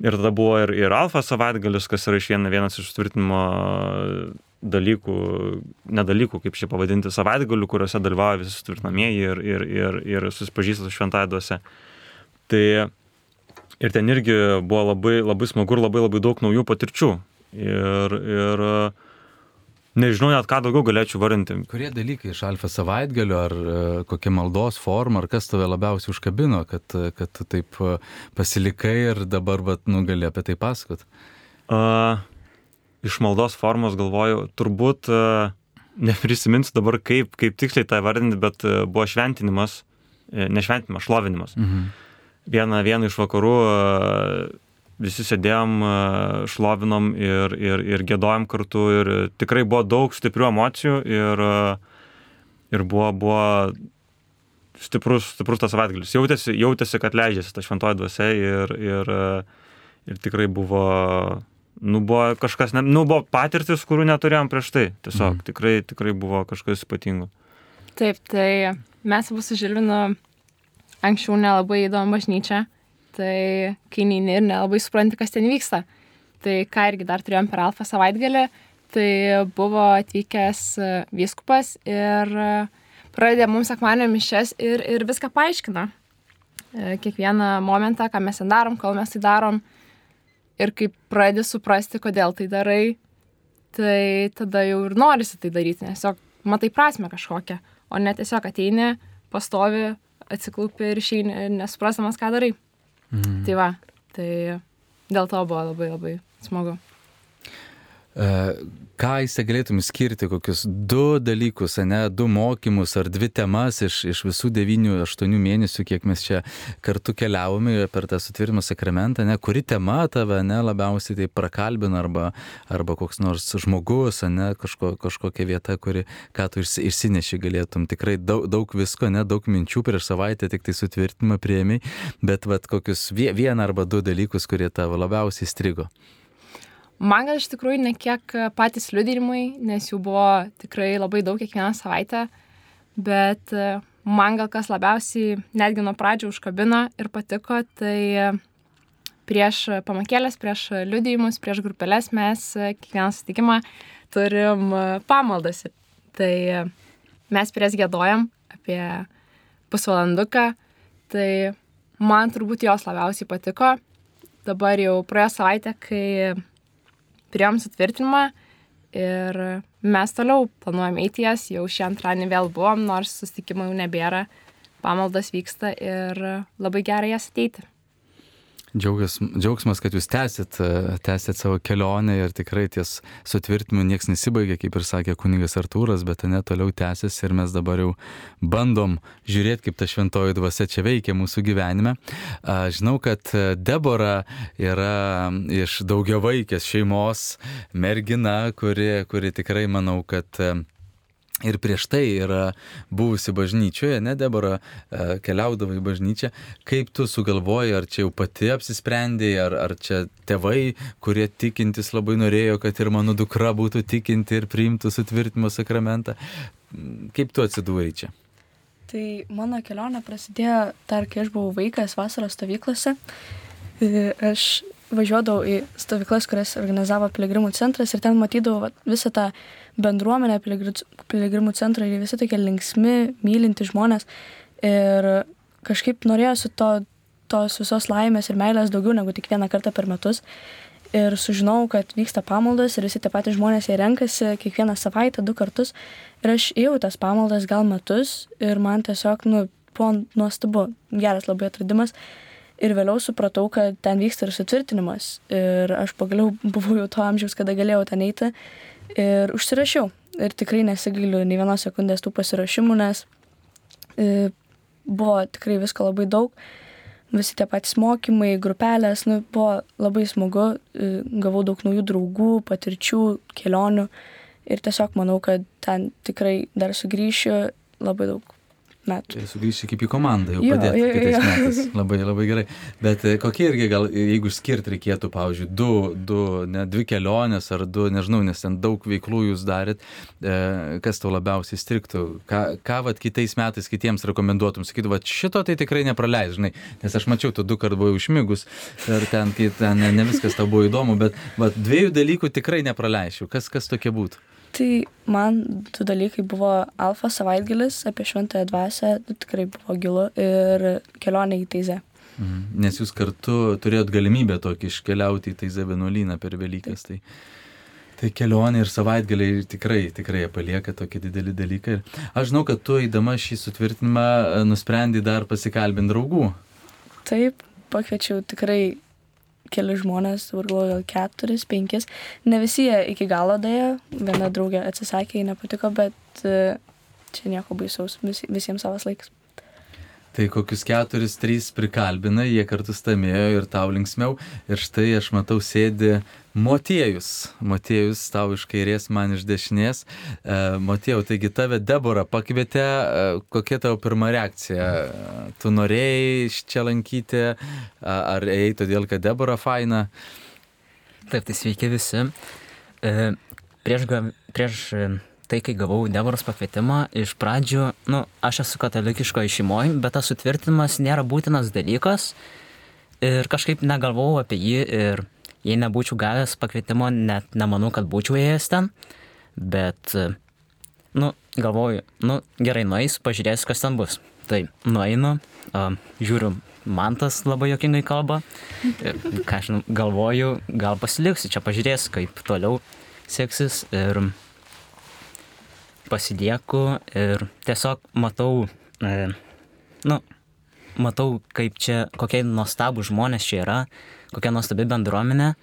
Ir tada buvo ir, ir alfa savaitgalis, kas yra iš viena, vienas iš tvirtinimo dalykų, nedalykų, kaip šį pavadinti, savaitgalių, kuriuose dalyvauja visi tvirtinamieji ir, ir, ir, ir susipažįsta su šventąją duose. Tai ir ten irgi buvo labai, labai smagu ir labai labai daug naujų patirčių. Ir, ir nežinau net ką daugiau galėčiau varinti. Kurie dalykai iš alfa savaitgalio, ar e, kokia maldos forma, ar kas tave labiausiai užkabino, kad, kad tu taip e, pasilikai ir dabar, vat, nu, gali apie tai pasakot? Uh, iš maldos formos galvoju, turbūt uh, neprisiminsiu dabar, kaip, kaip tiksliai tai vardinti, bet uh, buvo šventinimas, nešventinimas, šlovinimas. Mhm vieną, vieną iš vakarų visi sėdėjom, šlovinom ir, ir, ir gėdojom kartu ir tikrai buvo daug stiprių emocijų ir, ir buvo, buvo stiprus, stiprus tas savaitgalis. Jautėsi, jautėsi, kad leidžiasi ta šventoji dvasia ir, ir, ir tikrai buvo, Nu, buvo kažkas, ne, nu, buvo patirtis, kurių neturėjom prieš tai. Tiesiog Mhm. tikrai, tikrai buvo kažkas ypatingo. Taip, tai mes abu su Žilvinu anksčiau nelabai įdomu bažnyčia, tai kai neini ir nelabai supranti, kas ten vyksta. Tai ką irgi dar turėjom per Alfa savaitgalį, tai buvo atvykęs e, vyskupas ir e, pradėjo mums sekmanio mišes ir, ir viską paaiškino. E, Kiekvieną momentą, ką mes ten darom, kol mes tai darom. Ir kai pradedi suprasti, kodėl tai darai, tai tada jau ir norisi tai daryti, nes tiesiog matai prasme kažkokią, o ne tiesiog ateini, pastovi, atsiklūpi ir išeini, nesuprasdamas, ką darai. Mhm. Tai va, tai dėl to buvo labai labai smagu. E, Ką jūs galėtum skirti, kokius du dalykus, ne, du mokymus ar dvi temas iš, iš visų devynių, aštuonių mėnesių, kiek mes čia kartu keliavome per tą sutvirtimo sakramentą, ne, kuri tema tave ne, labiausiai tai prakalbina arba, arba koks nors žmogus, ne, kažko, kažkokia vieta, kuri, ką tu išsi- išsineši galėtum. Tikrai daug, daug visko, ne, daug minčių prieš savaitę tik tai sutvirtinimą prieimiai, bet vat, kokius vie- vieną arba du dalykus, kurie tavo labiausiai strigo. Man gal iš tikrųjų ne kiek patys liudinimai, nes jų buvo tikrai labai daug kiekvieną savaitę, bet e, man gal kas labiausiai netgi nuo pradžių užkabino ir patiko, tai e, prieš pamakėlės, prieš liudijimus, prieš grupelės mes e, kiekvieną sutikimą turim e, pamaldas. Tai e, mes prieš gėdojam apie pusvalanduką, tai man turbūt jos labiausiai patiko. Dabar jau praėjo savaitę, kai priėm sutvirtinimą ir mes toliau planuojam eiti jas, jau šį antradienį vėl buvom, nors susitikimų jau nebėra, pamaldas vyksta ir labai gerai jas ateiti. Džiaugas, džiaugsmas, kad jūs tęsit, tęsit savo kelionę ir tikrai ties sutvirtinimu niekas nesibaigia, kaip ir sakė kuningas Artūras, bet ne toliau tęsis ir mes dabar jau bandom žiūrėti, kaip ta šventoji dvasia čia veikia mūsų gyvenime. Žinau, kad Debora yra iš daugiavaikės šeimos mergina, kuri, kuri tikrai manau, kad Ir prieš tai yra buvusi bažnyčioje, ne Debora, e, keliaudavo į bažnyčią. Kaip tu sugalvoji, ar čia jau pati apsisprendėjai, ar, ar čia tėvai, kurie tikintis labai norėjo, kad ir mano dukra būtų tikinti ir priimtų sutvirtimo sakramentą. Kaip tu atsidūrei čia? Tai mano kelionė prasidėjo dar, kai aš buvau vaikas vasaros stovyklose. E, Aš važiuodavau į stovyklas, kurias organizavo piligrimų centras ir ten matydavau vat, visą tą bendruomenę piligri- piligrimų centro ir visi tokie linksmi, mylinti žmonės. Ir kažkaip norėjosi to, tos visos laimės ir meilės daugiau negu tik vieną kartą per metus. Ir sužinojau, kad vyksta pamaldas ir visi tie patys žmonės jie renkasi kiekvieną savaitę, du kartus. Ir aš ėjau į tas pamaldas gal metus ir man tiesiog, nu, buvo nuostabu, geras labai atradimas. Ir vėliau supratau, kad ten vyksta ir sutvirtinimas. Ir aš pagaliau buvau jau to amžiaus, kada galėjau ten eiti. Ir užsirašiau. Ir tikrai nesigailiu nei vienos sekundės tų pasirašymų, nes e, buvo tikrai visko labai daug. Visi tie patys mokymai, grupelės, nu, buvo labai smagu. E, gavau daug naujų draugų, patirčių, kelionių. Ir tiesiog manau, kad ten tikrai dar sugrįšiu labai daug metų. Tai sugrįši kaip į komandą, jau Jo, padėti jo, kitais jo. metais. Labai, labai gerai. Bet e, kokie irgi gal, jeigu skirti reikėtų, pavyzdžiui, du, du, ne, dvi kelionės ar du, nežinau, nes ten daug veiklų jūs darėt, e, kas tau labiausiai striktų, ką, ką vat kitais metais kitiems rekomenduotum, sakytum, va šito tai tikrai nepraleis, žinai, nes aš mačiau, tu du kart buvai užmigus ir ten, ten ne, ne viskas tau buvo įdomu, bet va, dviejų dalykų tikrai nepraleisčiau. Kas, kas tokie būtų? Tai man du dalykai buvo alfa savaitgalis apie šventąją dvasę, nu, tikrai buvo gilu ir kelionė į Teizę. Mhm. Nes jūs kartu turėjot galimybę tokį iškeliauti į Taizę vienuolyną per Velykas. Tai, tai kelionė ir savaitgaliai tikrai, tikrai palieka tokį didelį dalyką. Ir aš žinau, kad tu eidama šį sutvirtinimą nusprendai dar pasikalbinti draugų. Taip, pakviečiau tikrai keli žmonės, dabar galvoju, gal keturis, penkis. Ne visi jie iki galo dėjo, viena draugė atsisakė, jai nepatiko, bet e, čia nieko baisaus, vis, visiems savas laikas. Tai kokius keturis, trys prikalbina, jie kartu stamėjo ir tau linksmiau. Ir štai aš matau sėdi Motiejus. Motiejus tau iš kairės, man iš dešinės. E, Motiejau, taigi tave Debora pakvietė, e, kokia tavo pirma reakcija? Tu norėjai čia lankyti, ar ėjai todėl, kad Debora faina? Taip, tai sveiki visi. E, prieš, prieš tai, kai gavau Devoros pakvietimą, iš pradžių, nu, aš esu katalikiškoje šeimoje, bet tas sutvirtinimas nėra būtinas dalykas ir kažkaip negalvojau apie jį ir jei nebūčiau gavęs pakvietimo, net nemanau, kad būčiau ėjęs ten, bet, nu, galvoju, nu, gerai, nueisiu, pažiūrėsiu, kas ten bus. Tai nueinu, uh, žiūriu, man tas labai jokingai kalba. Ką aš galvoju, gal pasiliksiu, čia pažiūrėsiu, kaip toliau seksis. Ir pasidėku ir tiesiog matau, e, nu, matau, kaip čia, kokie nuostabų žmonės čia yra, kokia nuostabi bendruomenė,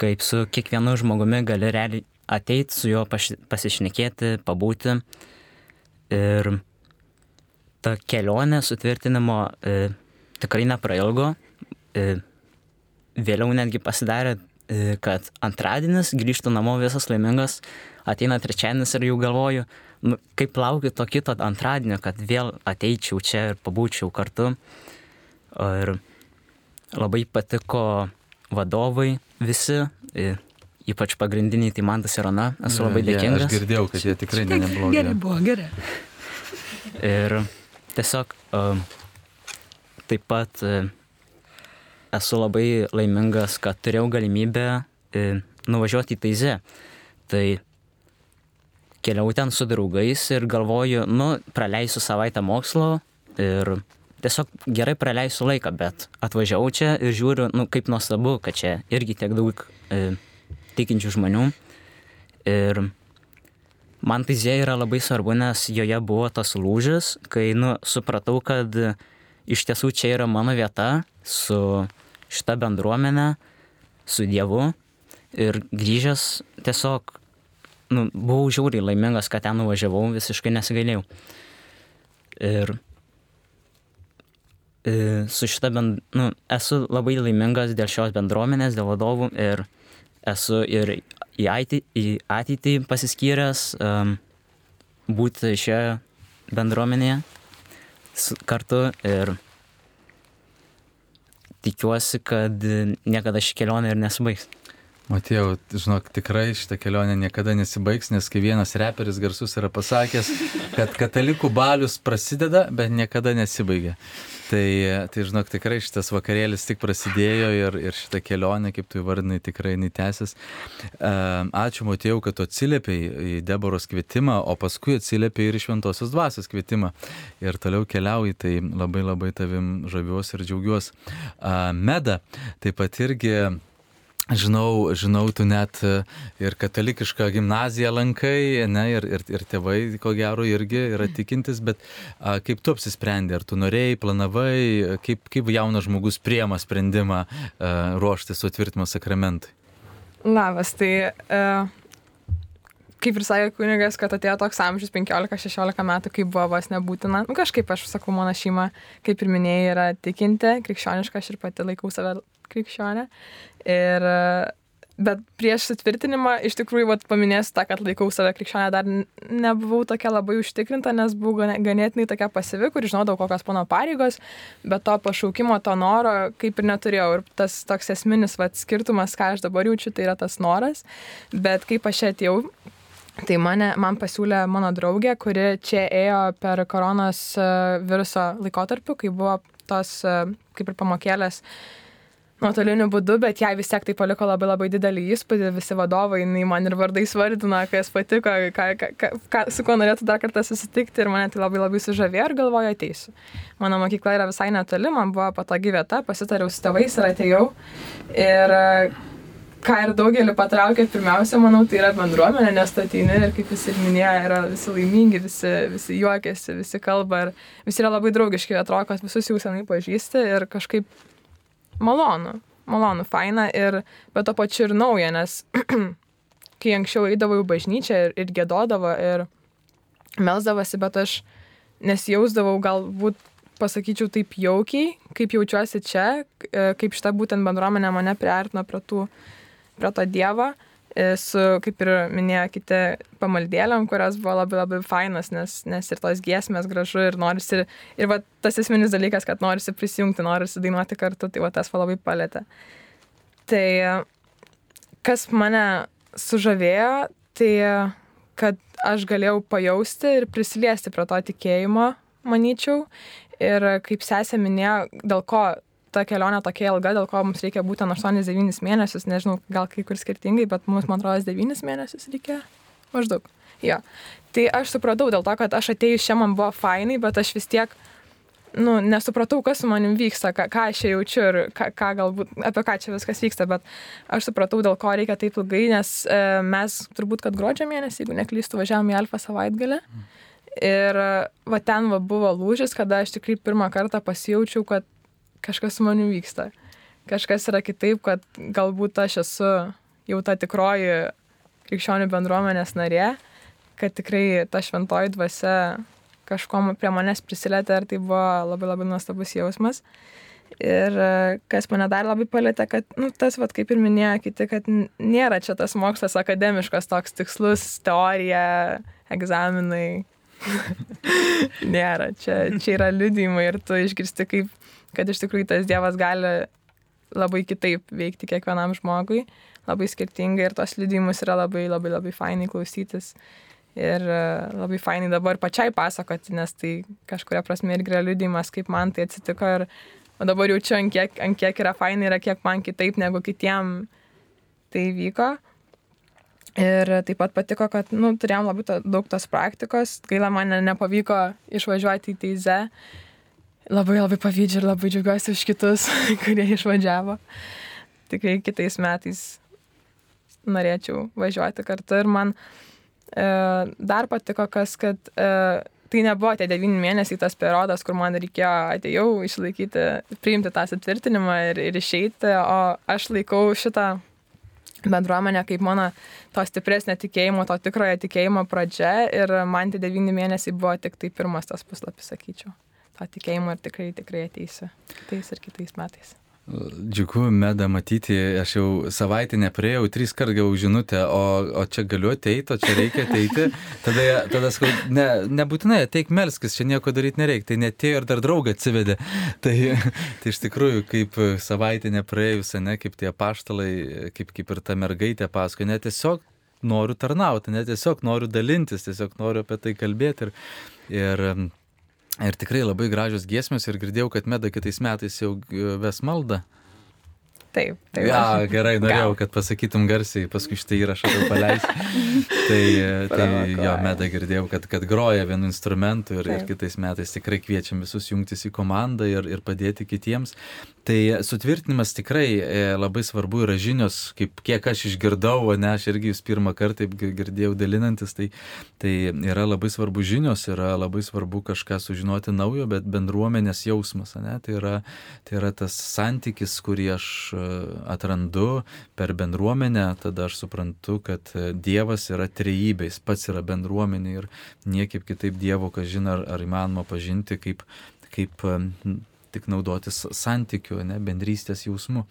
kaip su kiekvienu žmogumi gali realiai ateiti, su juo pasišnekėti, pabūti. Ir ta kelionė sutvirtinimo e, tikrai neprailgo. E, vėliau netgi pasidarė, e, kad antradienis grįžtų namo visas laimingas, ateina trečiadienis ir jau galvoju, nu, kaip laukiu to kito antradienio, kad vėl ateičiau čia ir pabūčiau kartu. Ir labai patiko vadovai visi, e, ypač pagrindiniai, tai man tas ir Ana, esu labai dėkingas. Ja, aš girdėjau, kad jie tikrai neblogi. Gerai buvo, gerai. Ir tiesiog uh, taip pat uh, esu labai laimingas, kad turėjau galimybę uh, nuvažiuoti į Taizę. Tai keliau ten su draugais ir galvoju, nu, praleisiu savaitę mokslo ir tiesiog gerai praleisiu laiką, bet atvažiavau čia ir žiūriu, nu, kaip nuostabu, kad čia irgi tiek daug e, tikinčių žmonių. Ir man tai zė yra labai svarbu, nes joje buvo tas lūžis, kai, nu, supratau, kad iš tiesų čia yra mano vieta su šita bendruomenė, su Dievu. Ir grįžęs tiesiog, nu, buvau žiauriai laimingas, kad ten nuvažiavau, visiškai nesigailėjau. Ir e, su šita bend... Nu, esu labai laimingas dėl šios bendruomenės, dėl vadovų ir esu ir į ateitį, į ateitį pasiskyręs um, būti šioje bendruomenėje kartu ir tikiuosi, kad niekada ši kelionė ir nesibaigs. Matėjau, žinok, tikrai šitą kelionę niekada nesibaigs, nes kai vienas reperis garsus yra pasakęs, kad katalikų balius prasideda, bet niekada nesibaigia. Tai, tai žinok, tikrai šitas vakarėlis tik prasidėjo ir, ir šitą kelionę, kaip tu įvardinai, tikrai netęsis. Ačiū, Matėjau, kad tu atsiliepiai į Deboros kvietimą, o paskui atsiliepiai ir Šventosios dvasios kvietimą. Ir toliau keliauji, tai labai labai tavim žaviuosi ir džiaugiuosi. Meda taip pat irgi Žinau, žinau, tu net e, ir katalikišką gimnaziją lankai, ne, ir, ir, ir tėvai, ko gero, irgi yra tikintis, bet a, kaip tu apsisprendė, ar tu norėjai, planavai, kaip, kaip jaunas žmogus priema sprendimą a, ruoštis sutvirtimo sakramentui? Labas, tai a, kaip ir sakė kunigas, kad atėjo toks amžius 15-16 metų, kai buvo vos nebūtina. Nu, kažkaip aš sakau, mano šeima, kaip ir minėjai, yra tikinti, krikščioniška, aš ir pati laikau save krikščionė. Ir, bet prieš sutvirtinimą iš tikrųjų vat, paminėsiu tą, kad laikau save krikščionė, dar nebuvau tokia labai užtikrinta, nes buvau ganėtinai tokia pasivi, kur žinodavau, kokios mano pareigos, bet to pašaukimo, to noro kaip ir neturėjau. Ir tas toks esminis vat, skirtumas, ką aš dabar jaučiu, tai yra tas noras. Bet kaip aš atėjau, Tai mane, man pasiūlė mano draugė, kuri čia ėjo per koronos viruso laikotarpiu, kai buvo tos kaip ir pamokėlės nuotoliniu būdu, bet jai vis tiek tai paliko labai labai didelį įspūdį, visi vadovai, jinai man ir vardais vardino, kas patiko, ką, ką, ką, su kuo norėtų dar kartą susitikti ir mane tai labai labai sužavėjo ir galvoju ateisiu. Mano mokykla yra visai netoli, man buvo patogi vieta, pasitariau su tėvais ir atėjau. Ir ką ir daugelį patraukė, pirmiausia, manau, tai yra bendruomenė, nes statinė ir kaip visi ir minėjo, yra visi laimingi, visi, visi juokiasi, visi kalba ir visi yra labai draugiški, atrodo, kad visus jau senai pažįsti ir kažkaip malonu, malonu, faina ir bet to pačiu ir nauja, nes kai anksčiau eidavau į bažnyčią ir, ir gėdodavo ir melzdavosi, bet aš nesijausdavau galbūt, pasakyčiau, taip jaukiai, kaip jaučiuosi čia, e, kaip šita būtent bendruomenė mane priartino prie, tų, prie to Dievo. Su, kaip ir minėjo kiti pamaldėlėm, kurios buvo labai labai fainas, nes, nes ir tos giesmės gražu ir norisi, ir, ir va, tas esminis dalykas, kad norisi prisijungti, norisi dainuoti kartu, tai va tas va labai palėtė. Tai kas mane sužavėjo, tai kad aš galėjau pajausti ir prisiliesti prie to tikėjimo, manyčiau. Ir kaip sesė minėjo, dėl ko ta kelionė tokia ilga, dėl ko mums reikia būtent 8-9 mėnesius, nežinau, gal kai kur skirtingai, bet mums, man atrodo, 9 mėnesius reikia maždaug. Jo. Tai aš supratau dėl to, kad aš atėjus čia man buvo fainai, bet aš vis tiek, nu, nesupratau, kas su manim vyksta, ką, ką aš čia jaučiu ir ką, ką galbūt, apie ką čia viskas vyksta, bet aš supratau, dėl ko reikia taip ilgai, nes e, mes turbūt, kad gruodžio mėnesį, jeigu neklystu, važiavome į Alfa savaitgalę. Ir va ten va buvo lūžis, kada aš tikrai pirmą kartą pasijaučiau, kad kažkas su manim vyksta. Kažkas yra kitaip, kad galbūt aš esu jau ta tikroji krikščionių bendruomenės narė, kad tikrai ta šventoji dvasia kažkom prie manęs prisilietė ir tai buvo labai labai nuostabus jausmas. Ir kas mane dar labai palėtė, kad, nu, tas, vat, kaip ir minėjo kiti, kad nėra čia tas mokslas akademiškas, toks tikslus, teorija, egzaminai. nėra, čia, čia yra liudymai ir tu išgirsti, kaip kad iš tikrųjų tas Dievas gali labai kitaip veikti kiekvienam žmogui, labai skirtingai ir tos liudijimus yra labai labai labai fainai klausytis. Ir e, labai fainai dabar pačiai pasakoti, nes tai kažkuria prasme irgi yra liudijimas, kaip man tai atsitiko ir o dabar jaučiu, ant kiek, ant kiek yra fainai, yra kiek man kitaip negu kitiem tai vyko. Ir taip pat patiko, kad nu, turėjom labai to, daug tos praktikos, gaila man nepavyko išvažiuoti į Teizę, labai labai pavydžiu ir labai džiaugiuosi už kitus, kurie išvažiavo. Tikrai kitais metais norėčiau važiuoti kartu ir man e, dar patiko, kas, kad e, tai nebuvo tie devyni mėnesiai tas periodas, kur man reikėjo atėjau išlaikyti, priimti tą sutvirtinimą ir, ir išeiti, o aš laikau šitą bendruomenę kaip mano to stipresnio tikėjimo, to tikrojo tikėjimo pradžia ir man tie devyni mėnesiai buvo tik tai pirmas tas puslapis, sakyčiau to tikėjimo ir tikrai, tikrai ateisiu kitais ir kitais metais. Džiugu, meda matyti, aš jau savaitę neprieėjau, trys kart gavau žinutę, o, o čia galiu ateiti, o čia reikia ateiti. Tada, tada sakau, ne, nebūtinai ateik melskis, čia nieko daryti nereikia. Tai netėjo ir dar draugą atsivedė. Tai, tai iš tikrųjų, kaip savaitę nepraėjus, ne, kaip tie paštalai, kaip, kaip ir ta mergaitė pasakoja, ne tiesiog noriu tarnauti, ne tiesiog noriu dalintis, tiesiog noriu apie tai kalbėti. Ir, ir Ir tikrai labai gražios giesmės ir girdėjau, kad Meda kitais metais jau ves maldą. Taip, taip. Ja, gerai, norėjau, Gal. kad pasakytum garsiai, paskui šitą įrašą jau paleisi. tai tai jo, Meda girdėjau, kad, kad groja vienu instrumentu ir, taip. ir kitais metais tikrai kviečiam visus jungtis į komandą ir, ir padėti kitiems. Tai sutvirtinimas tikrai e, labai svarbu yra žinios, kaip kiek aš išgirdau, ne aš irgi jūs pirmą kartą girdėjau dalinantis, tai, tai yra labai svarbu žinios, yra labai svarbu kažką sužinoti naujo, bet bendruomenės jausmas, ne? Tai, yra, tai yra tas santykis, kurį aš e, atrandu per bendruomenę, tada aš suprantu, kad Dievas yra trejybė, jis pats yra bendruomenė ir niekaip kitaip Dievo, ką žino, ar, ar įmanoma pažinti, kaip kaip tik naudotis santykiu, ne, bendrystės jausmu.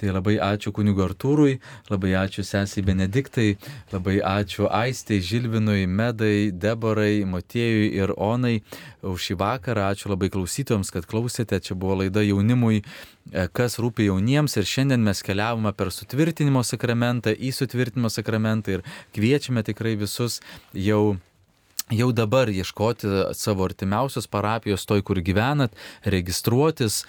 Tai labai ačiū kunigu Artūrui, labai ačiū sesiai Benediktai, labai ačiū Aistei, Žilvinui, Medai, Deborai, Motiejui ir Onai už šį vakarą. Ačiū labai klausytojams, kad klausėte. Čia buvo laida jaunimui, e, kas rūpi jauniems ir šiandien mes keliavome per sutvirtinimo sakramentą į sutvirtinimo sakramentą ir kviečiame tikrai visus jau jau dabar ieškoti savo artimiausios parapijos, toj, kur gyvenat, registruotis,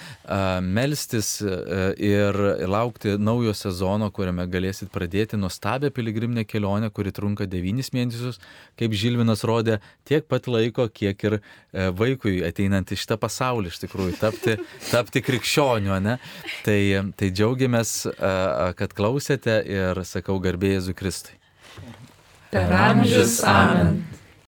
melstis ir laukti naujo sezono, kuriame galėsit pradėti nuostabią piligriminę kelionę, kuri trunka 9 mėnesius, kaip Žilvinas rodė, tiek pat laiko, kiek ir vaikui ateinant į šitą pasaulį iš tikrųjų tapti, tapti krikščioniu, ne? Tai, tai džiaugiamės, kad klausėte ir sakau garbėjai Jėzui Kristui. Per amžius amen.